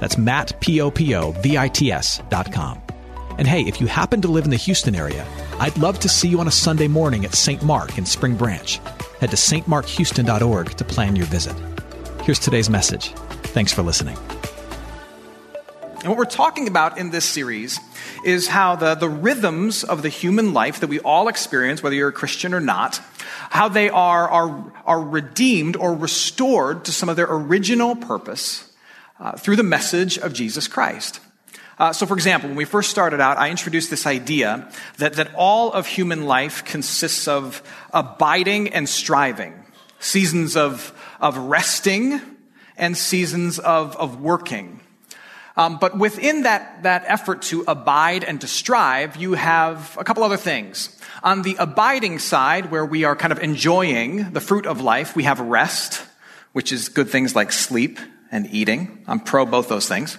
That's Matt, P-O-P-O-V-I-T-S dot com. And hey, if you happen to live in the Houston area, I'd love to see you on a Sunday morning at St. Mark in Spring Branch. Head to stmarkhouston.org to plan your visit. Here's today's message. Thanks for listening. And what we're talking about in this series is how the, the rhythms of the human life that we all experience, whether you're a Christian or not, how they are, are, are redeemed or restored to some of their original purpose uh, through the message of Jesus Christ. Uh, so, for example, when we first started out, I introduced this idea that, that all of human life consists of abiding and striving, seasons of, of resting and seasons of, of working. Um, but within that, that effort to abide and to strive, you have a couple other things. On the abiding side, where we are kind of enjoying the fruit of life, we have rest, which is good things like sleep and eating. I'm pro both those things.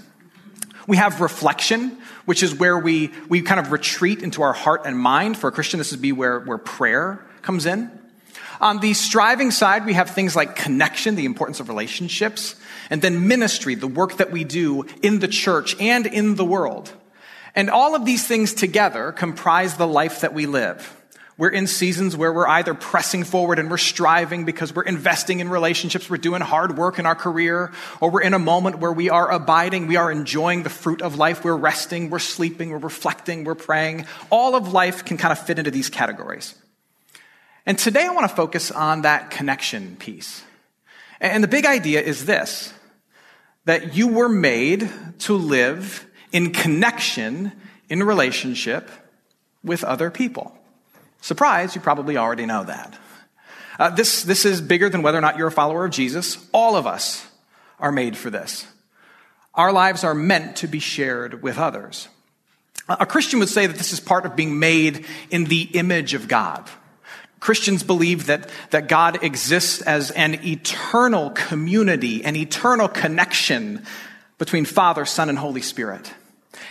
We have reflection, which is where we, we kind of retreat into our heart and mind. For a Christian, this would be where, where prayer comes in. On the striving side, we have things like connection, the importance of relationships, and then ministry, the work that we do in the church and in the world. And all of these things together comprise the life that we live. We're in seasons where we're either pressing forward and we're striving because we're investing in relationships, we're doing hard work in our career, or we're in a moment where we are abiding, we are enjoying the fruit of life, we're resting, we're sleeping, we're reflecting, we're praying. All of life can kind of fit into these categories. And today I want to focus on that connection piece. And the big idea is this that you were made to live in connection, in relationship with other people. Surprise, you probably already know that. Uh, this, this is bigger than whether or not you're a follower of Jesus. All of us are made for this. Our lives are meant to be shared with others. A Christian would say that this is part of being made in the image of God. Christians believe that, that God exists as an eternal community, an eternal connection between Father, Son, and Holy Spirit.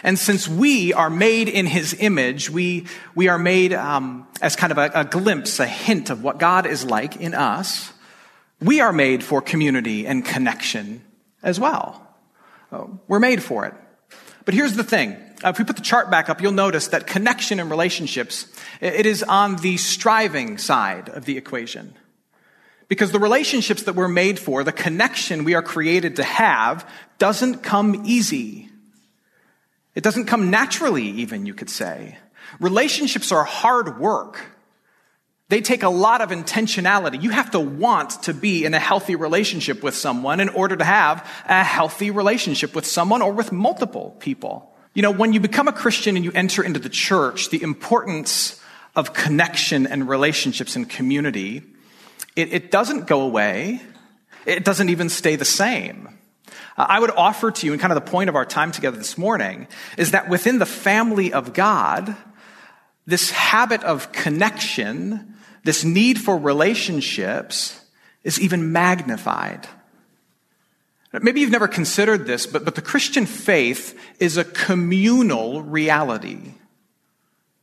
And since we are made in his image, we, we are made um, as kind of a, a glimpse, a hint of what God is like in us. We are made for community and connection as well. Uh, we're made for it. But here's the thing. Uh, if we put the chart back up, you'll notice that connection and relationships, it is on the striving side of the equation. Because the relationships that we're made for, the connection we are created to have, doesn't come easy. It doesn't come naturally, even, you could say. Relationships are hard work. They take a lot of intentionality. You have to want to be in a healthy relationship with someone in order to have a healthy relationship with someone or with multiple people. You know, when you become a Christian and you enter into the church, the importance of connection and relationships and community, it, it doesn't go away. It doesn't even stay the same. Uh, I would offer to you, and kind of the point of our time together this morning, is that within the family of God, this habit of connection, this need for relationships, is even magnified. Maybe you've never considered this, but, but the Christian faith is a communal reality.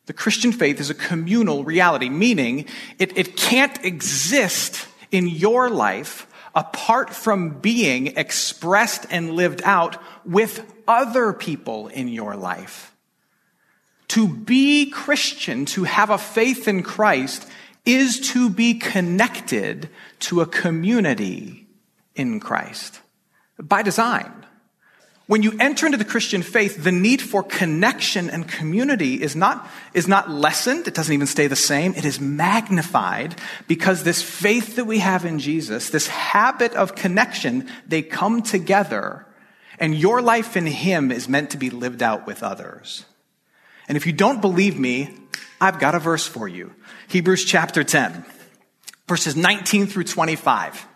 The Christian faith is a communal reality, meaning it, it can't exist in your life apart from being expressed and lived out with other people in your life. To be Christian, to have a faith in Christ, is to be connected to a community in Christ by design. When you enter into the Christian faith, the need for connection and community is not, is not lessened. It doesn't even stay the same. It is magnified because this faith that we have in Jesus, this habit of connection, they come together and your life in Him is meant to be lived out with others. And if you don't believe me, I've got a verse for you. Hebrews chapter 10, verses 19 through 25.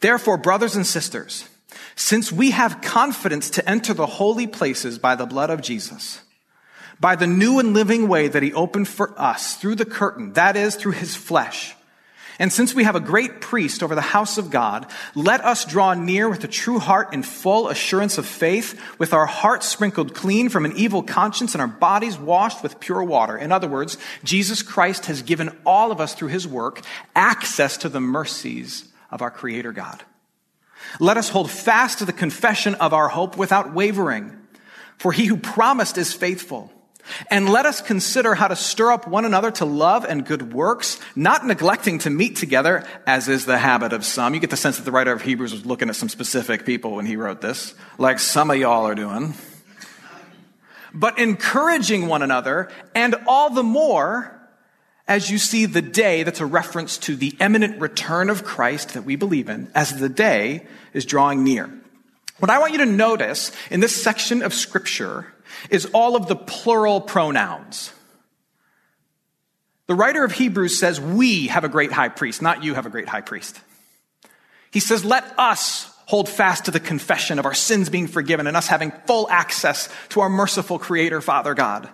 Therefore, brothers and sisters, since we have confidence to enter the holy places by the blood of Jesus, by the new and living way that he opened for us through the curtain, that is, through his flesh. And since we have a great priest over the house of God, let us draw near with a true heart in full assurance of faith, with our hearts sprinkled clean from an evil conscience and our bodies washed with pure water. In other words, Jesus Christ has given all of us through his work access to the mercies of our Creator God. Let us hold fast to the confession of our hope without wavering, for he who promised is faithful. And let us consider how to stir up one another to love and good works, not neglecting to meet together, as is the habit of some. You get the sense that the writer of Hebrews was looking at some specific people when he wrote this, like some of y'all are doing. But encouraging one another, and all the more as you see the day that's a reference to the imminent return of Christ that we believe in, as the day is drawing near. What I want you to notice in this section of scripture is all of the plural pronouns. The writer of Hebrews says, We have a great high priest, not you have a great high priest. He says, Let us hold fast to the confession of our sins being forgiven and us having full access to our merciful Creator, Father God.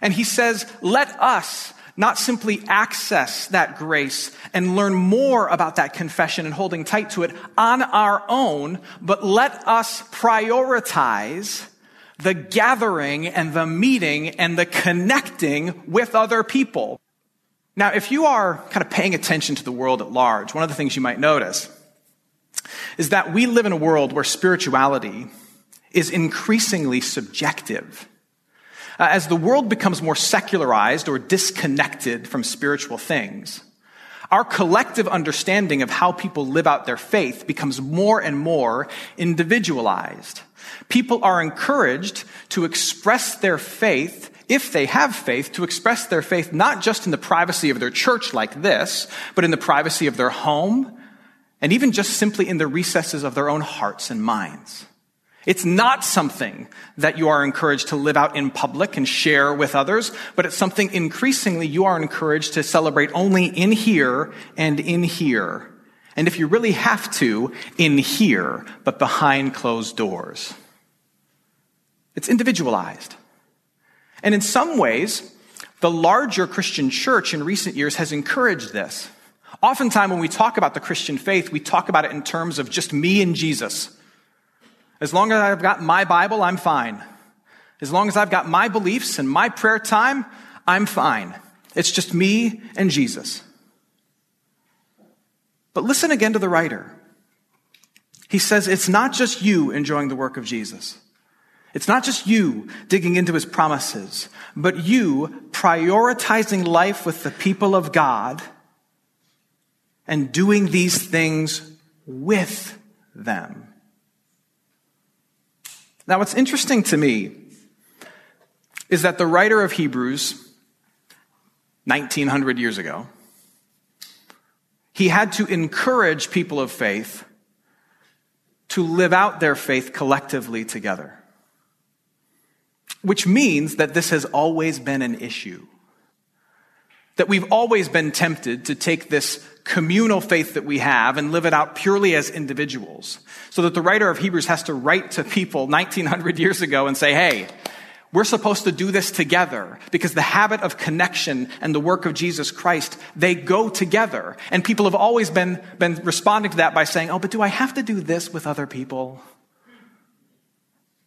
And he says, Let us not simply access that grace and learn more about that confession and holding tight to it on our own, but let us prioritize the gathering and the meeting and the connecting with other people. Now, if you are kind of paying attention to the world at large, one of the things you might notice is that we live in a world where spirituality is increasingly subjective. Uh, as the world becomes more secularized or disconnected from spiritual things, our collective understanding of how people live out their faith becomes more and more individualized. People are encouraged to express their faith if they have faith, to express their faith not just in the privacy of their church like this, but in the privacy of their home, and even just simply in the recesses of their own hearts and minds. It's not something that you are encouraged to live out in public and share with others, but it's something increasingly you are encouraged to celebrate only in here and in here. And if you really have to, in here, but behind closed doors. It's individualized. And in some ways, the larger Christian church in recent years has encouraged this. Oftentimes, when we talk about the Christian faith, we talk about it in terms of just me and Jesus. As long as I've got my Bible, I'm fine. As long as I've got my beliefs and my prayer time, I'm fine. It's just me and Jesus. But listen again to the writer. He says it's not just you enjoying the work of Jesus. It's not just you digging into his promises, but you prioritizing life with the people of God and doing these things with them. Now, what's interesting to me is that the writer of Hebrews, 1900 years ago, he had to encourage people of faith to live out their faith collectively together. Which means that this has always been an issue. That we've always been tempted to take this communal faith that we have and live it out purely as individuals. So that the writer of Hebrews has to write to people 1900 years ago and say, hey, we're supposed to do this together because the habit of connection and the work of Jesus Christ, they go together. And people have always been, been responding to that by saying, oh, but do I have to do this with other people?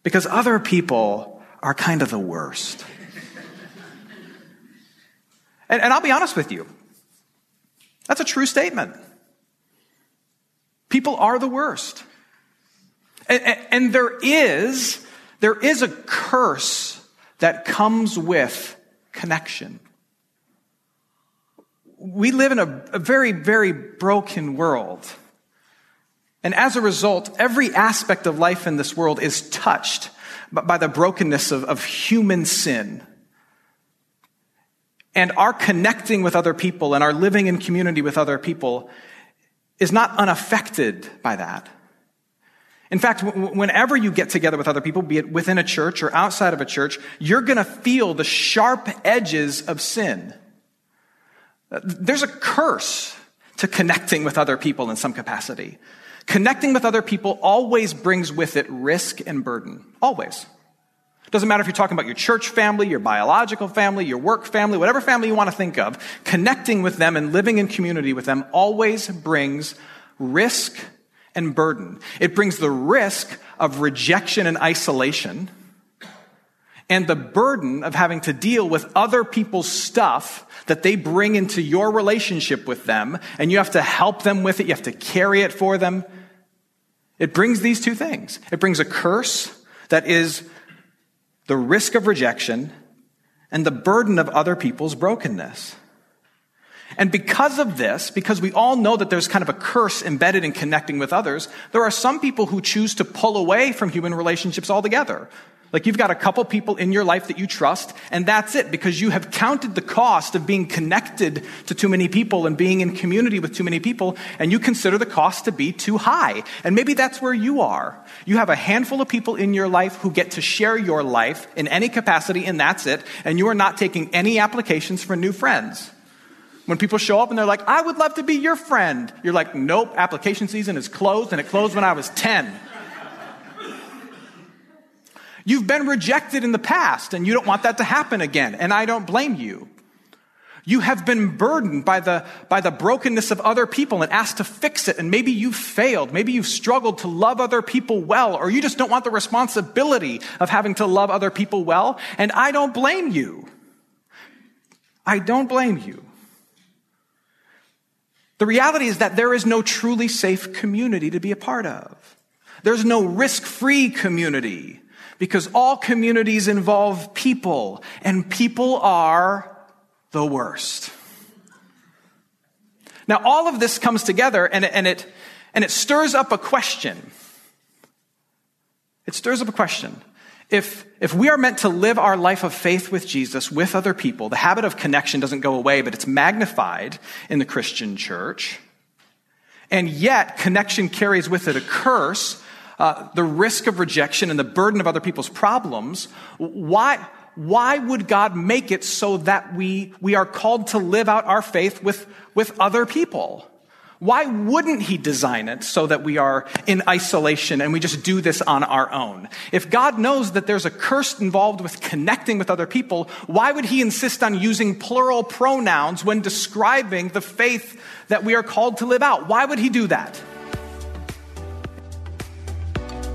Because other people are kind of the worst. And, and I'll be honest with you. That's a true statement. People are the worst. And, and, there is, there is a curse that comes with connection. We live in a, a very, very broken world. And as a result, every aspect of life in this world is touched by the brokenness of, of human sin. And our connecting with other people and our living in community with other people is not unaffected by that. In fact, whenever you get together with other people, be it within a church or outside of a church, you're going to feel the sharp edges of sin. Uh, there's a curse to connecting with other people in some capacity. Connecting with other people always brings with it risk and burden. Always. Doesn't matter if you're talking about your church family, your biological family, your work family, whatever family you want to think of, connecting with them and living in community with them always brings risk and burden. It brings the risk of rejection and isolation and the burden of having to deal with other people's stuff that they bring into your relationship with them, and you have to help them with it, you have to carry it for them. It brings these two things. It brings a curse that is the risk of rejection and the burden of other people's brokenness. And because of this, because we all know that there's kind of a curse embedded in connecting with others, there are some people who choose to pull away from human relationships altogether. Like you've got a couple people in your life that you trust, and that's it because you have counted the cost of being connected to too many people and being in community with too many people, and you consider the cost to be too high. And maybe that's where you are. You have a handful of people in your life who get to share your life in any capacity, and that's it, and you are not taking any applications for new friends. When people show up and they're like, I would love to be your friend, you're like, nope, application season is closed, and it closed when I was 10. You've been rejected in the past and you don't want that to happen again. And I don't blame you. You have been burdened by the, by the brokenness of other people and asked to fix it. And maybe you've failed. Maybe you've struggled to love other people well, or you just don't want the responsibility of having to love other people well. And I don't blame you. I don't blame you. The reality is that there is no truly safe community to be a part of. There's no risk free community because all communities involve people, and people are the worst. Now, all of this comes together and it, and it, and it stirs up a question. It stirs up a question. If, if we are meant to live our life of faith with Jesus, with other people, the habit of connection doesn't go away, but it's magnified in the Christian church. And yet, connection carries with it a curse uh, the risk of rejection and the burden of other people's problems, why, why would God make it so that we, we are called to live out our faith with, with other people? Why wouldn't he design it so that we are in isolation and we just do this on our own? If God knows that there's a curse involved with connecting with other people, why would he insist on using plural pronouns when describing the faith that we are called to live out? Why would he do that?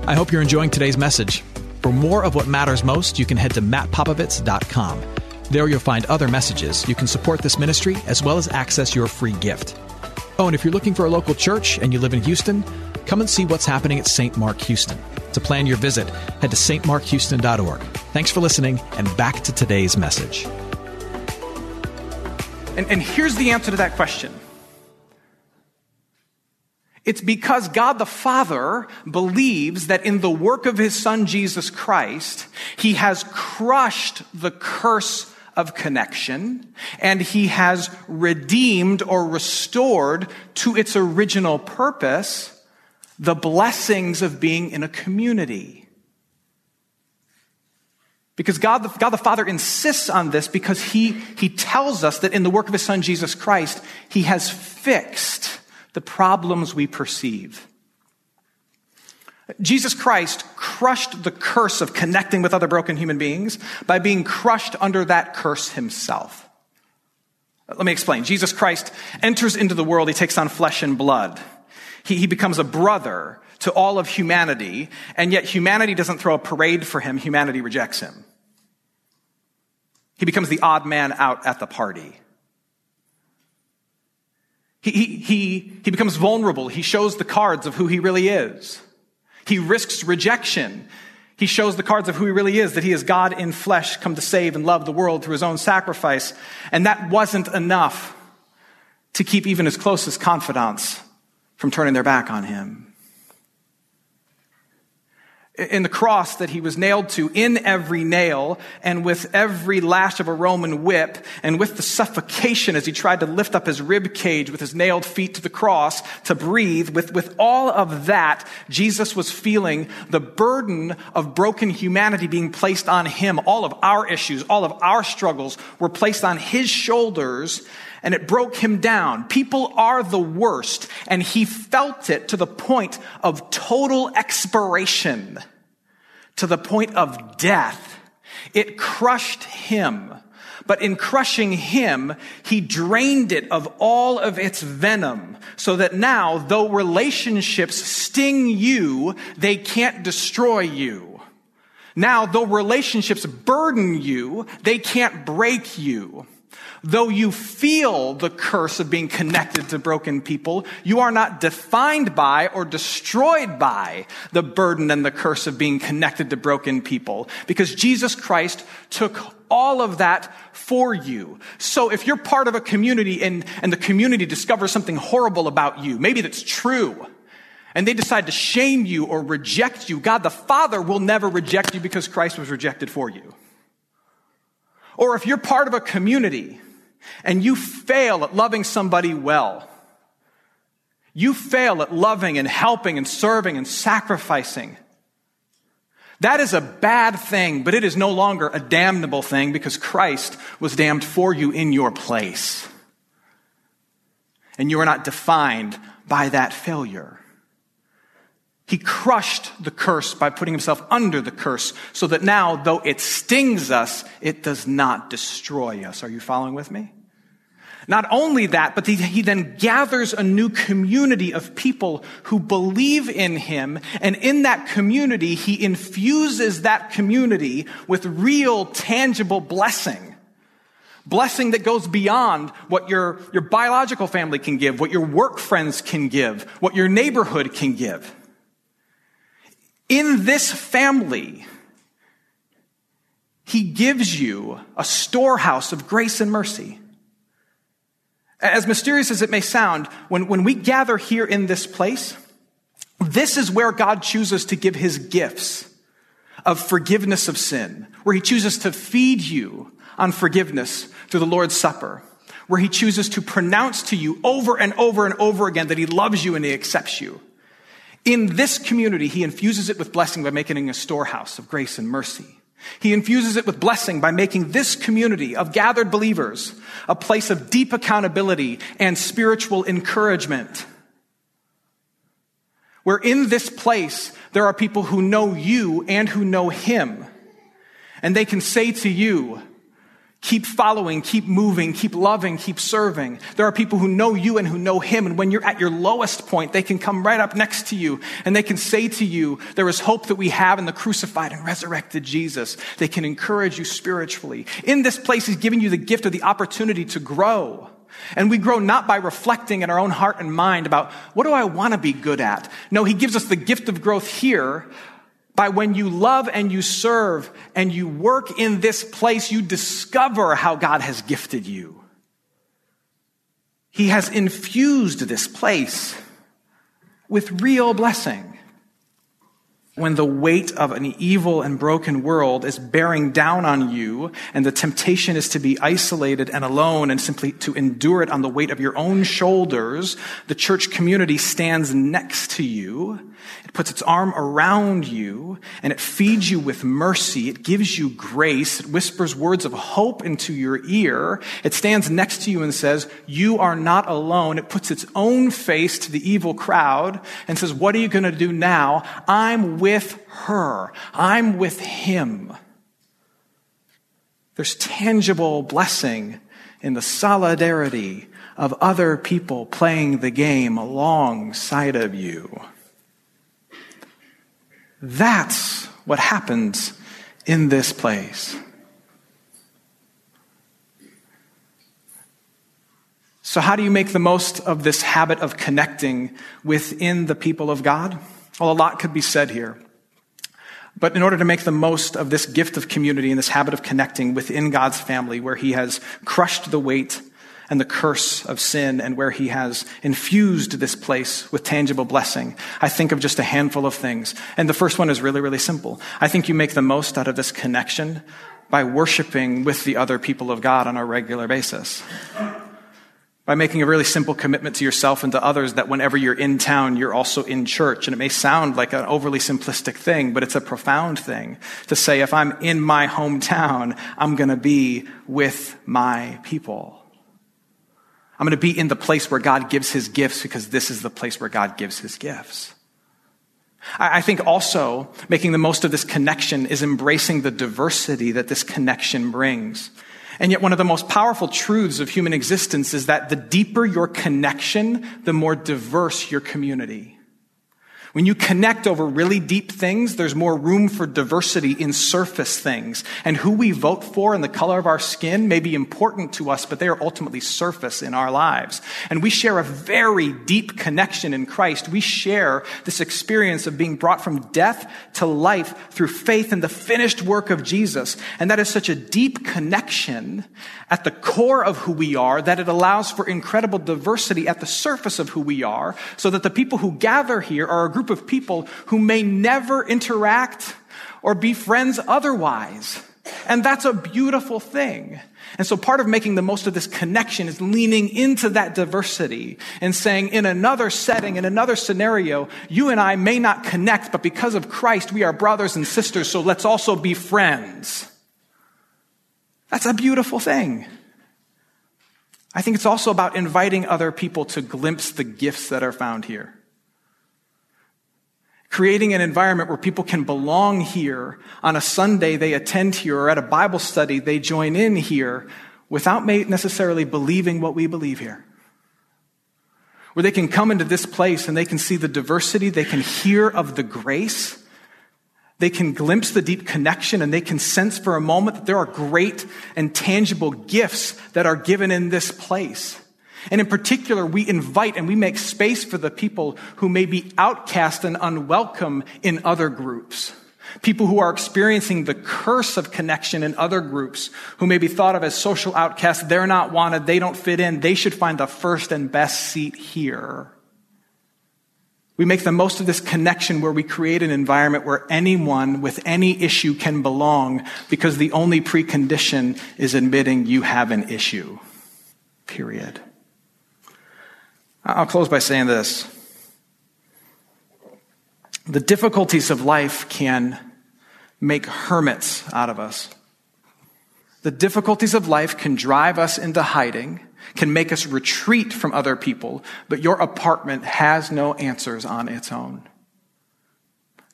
I hope you're enjoying today's message. For more of what matters most, you can head to mattpopovits.com. There you'll find other messages. You can support this ministry as well as access your free gift. Oh, and if you're looking for a local church and you live in Houston, come and see what's happening at St. Mark Houston. To plan your visit, head to stmarkhouston.org. Thanks for listening, and back to today's message. And, and here's the answer to that question it's because God the Father believes that in the work of his Son Jesus Christ, he has crushed the curse of connection and he has redeemed or restored to its original purpose the blessings of being in a community. Because God the, God the Father insists on this because he, he tells us that in the work of his Son Jesus Christ, he has fixed the problems we perceive. Jesus Christ crushed the curse of connecting with other broken human beings by being crushed under that curse himself. Let me explain. Jesus Christ enters into the world, he takes on flesh and blood. He, he becomes a brother to all of humanity, and yet humanity doesn't throw a parade for him, humanity rejects him. He becomes the odd man out at the party. He, he, he, becomes vulnerable. He shows the cards of who he really is. He risks rejection. He shows the cards of who he really is, that he is God in flesh, come to save and love the world through his own sacrifice. And that wasn't enough to keep even his closest confidants from turning their back on him in the cross that he was nailed to in every nail and with every lash of a Roman whip and with the suffocation as he tried to lift up his rib cage with his nailed feet to the cross to breathe, with, with all of that, Jesus was feeling the burden of broken humanity being placed on him. All of our issues, all of our struggles were placed on his shoulders and it broke him down. People are the worst, and he felt it to the point of total expiration, to the point of death. It crushed him. But in crushing him, he drained it of all of its venom so that now, though relationships sting you, they can't destroy you. Now, though relationships burden you, they can't break you. Though you feel the curse of being connected to broken people, you are not defined by or destroyed by the burden and the curse of being connected to broken people because Jesus Christ took all of that for you. So if you're part of a community and, and the community discovers something horrible about you, maybe that's true, and they decide to shame you or reject you, God the Father will never reject you because Christ was rejected for you. Or if you're part of a community and you fail at loving somebody well, you fail at loving and helping and serving and sacrificing. That is a bad thing, but it is no longer a damnable thing because Christ was damned for you in your place. And you are not defined by that failure. He crushed the curse by putting himself under the curse so that now, though it stings us, it does not destroy us. Are you following with me? Not only that, but he then gathers a new community of people who believe in him. And in that community, he infuses that community with real, tangible blessing. Blessing that goes beyond what your, your biological family can give, what your work friends can give, what your neighborhood can give. In this family, he gives you a storehouse of grace and mercy. As mysterious as it may sound, when, when we gather here in this place, this is where God chooses to give his gifts of forgiveness of sin, where he chooses to feed you on forgiveness through the Lord's Supper, where he chooses to pronounce to you over and over and over again that he loves you and he accepts you. In this community, he infuses it with blessing by making it a storehouse of grace and mercy. He infuses it with blessing by making this community of gathered believers a place of deep accountability and spiritual encouragement. Where in this place, there are people who know you and who know him. And they can say to you, Keep following, keep moving, keep loving, keep serving. There are people who know you and who know him. And when you're at your lowest point, they can come right up next to you and they can say to you, there is hope that we have in the crucified and resurrected Jesus. They can encourage you spiritually. In this place, he's giving you the gift of the opportunity to grow. And we grow not by reflecting in our own heart and mind about what do I want to be good at? No, he gives us the gift of growth here by when you love and you serve and you work in this place, you discover how God has gifted you. He has infused this place with real blessing when the weight of an evil and broken world is bearing down on you and the temptation is to be isolated and alone and simply to endure it on the weight of your own shoulders, the church community stands next to you. It puts its arm around you and it feeds you with mercy. It gives you grace. It whispers words of hope into your ear. It stands next to you and says, you are not alone. It puts its own face to the evil crowd and says, what are you going to do now? I'm with her. I'm with him. There's tangible blessing in the solidarity of other people playing the game alongside of you. That's what happens in this place. So, how do you make the most of this habit of connecting within the people of God? Well, a lot could be said here. But in order to make the most of this gift of community and this habit of connecting within God's family, where He has crushed the weight and the curse of sin, and where He has infused this place with tangible blessing, I think of just a handful of things. And the first one is really, really simple. I think you make the most out of this connection by worshiping with the other people of God on a regular basis by making a really simple commitment to yourself and to others that whenever you're in town, you're also in church. And it may sound like an overly simplistic thing, but it's a profound thing to say, if I'm in my hometown, I'm going to be with my people. I'm going to be in the place where God gives his gifts because this is the place where God gives his gifts. I think also making the most of this connection is embracing the diversity that this connection brings. And yet, one of the most powerful truths of human existence is that the deeper your connection, the more diverse your community. When you connect over really deep things, there's more room for diversity in surface things. And who we vote for and the color of our skin may be important to us, but they are ultimately surface in our lives. And we share a very deep connection in Christ. We share this experience of being brought from death to life through faith in the finished work of Jesus. And that is such a deep connection at the core of who we are that it allows for incredible diversity at the surface of who we are so that the people who gather here are a group of people who may never interact or be friends otherwise. And that's a beautiful thing. And so part of making the most of this connection is leaning into that diversity and saying, in another setting, in another scenario, you and I may not connect, but because of Christ, we are brothers and sisters, so let's also be friends. That's a beautiful thing. I think it's also about inviting other people to glimpse the gifts that are found here. Creating an environment where people can belong here on a Sunday they attend here or at a Bible study they join in here without necessarily believing what we believe here. Where they can come into this place and they can see the diversity, they can hear of the grace, they can glimpse the deep connection and they can sense for a moment that there are great and tangible gifts that are given in this place. And in particular, we invite and we make space for the people who may be outcast and unwelcome in other groups. People who are experiencing the curse of connection in other groups, who may be thought of as social outcasts. They're not wanted. They don't fit in. They should find the first and best seat here. We make the most of this connection where we create an environment where anyone with any issue can belong because the only precondition is admitting you have an issue. Period. I'll close by saying this. The difficulties of life can make hermits out of us. The difficulties of life can drive us into hiding can make us retreat from other people, but your apartment has no answers on its own.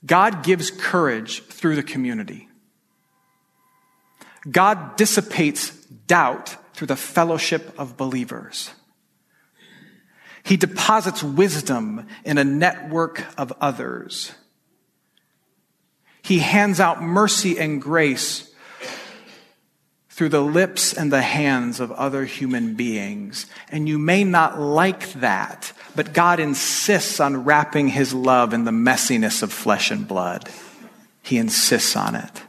God gives courage through the community. God dissipates doubt through the fellowship of believers. He deposits wisdom in a network of others. He hands out mercy and grace through the lips and the hands of other human beings. And you may not like that, but God insists on wrapping his love in the messiness of flesh and blood. He insists on it.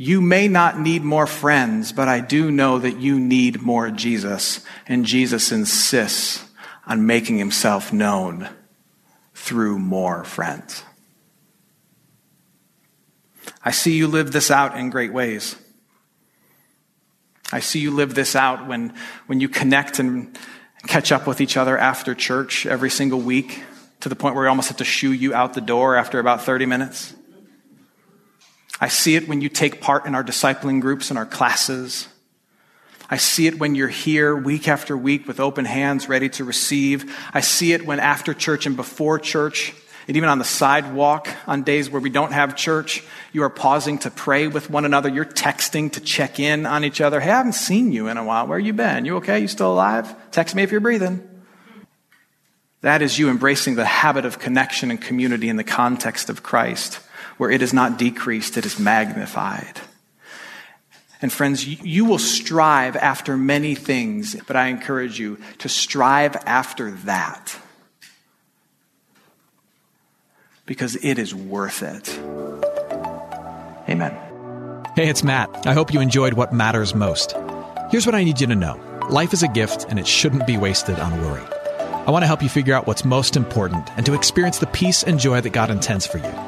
You may not need more friends, but I do know that you need more Jesus. And Jesus insists on making himself known through more friends. I see you live this out in great ways. I see you live this out when, when you connect and catch up with each other after church every single week to the point where we almost have to shoo you out the door after about 30 minutes. I see it when you take part in our discipling groups and our classes. I see it when you're here week after week with open hands ready to receive. I see it when after church and before church and even on the sidewalk on days where we don't have church, you are pausing to pray with one another. You're texting to check in on each other. Hey, I haven't seen you in a while. Where you been? You okay? You still alive? Text me if you're breathing. That is you embracing the habit of connection and community in the context of Christ, where it is not decreased, it is magnified. And friends, you will strive after many things, but I encourage you to strive after that because it is worth it. Amen. Hey, it's Matt. I hope you enjoyed what matters most. Here's what I need you to know life is a gift, and it shouldn't be wasted on worry. I want to help you figure out what's most important and to experience the peace and joy that God intends for you.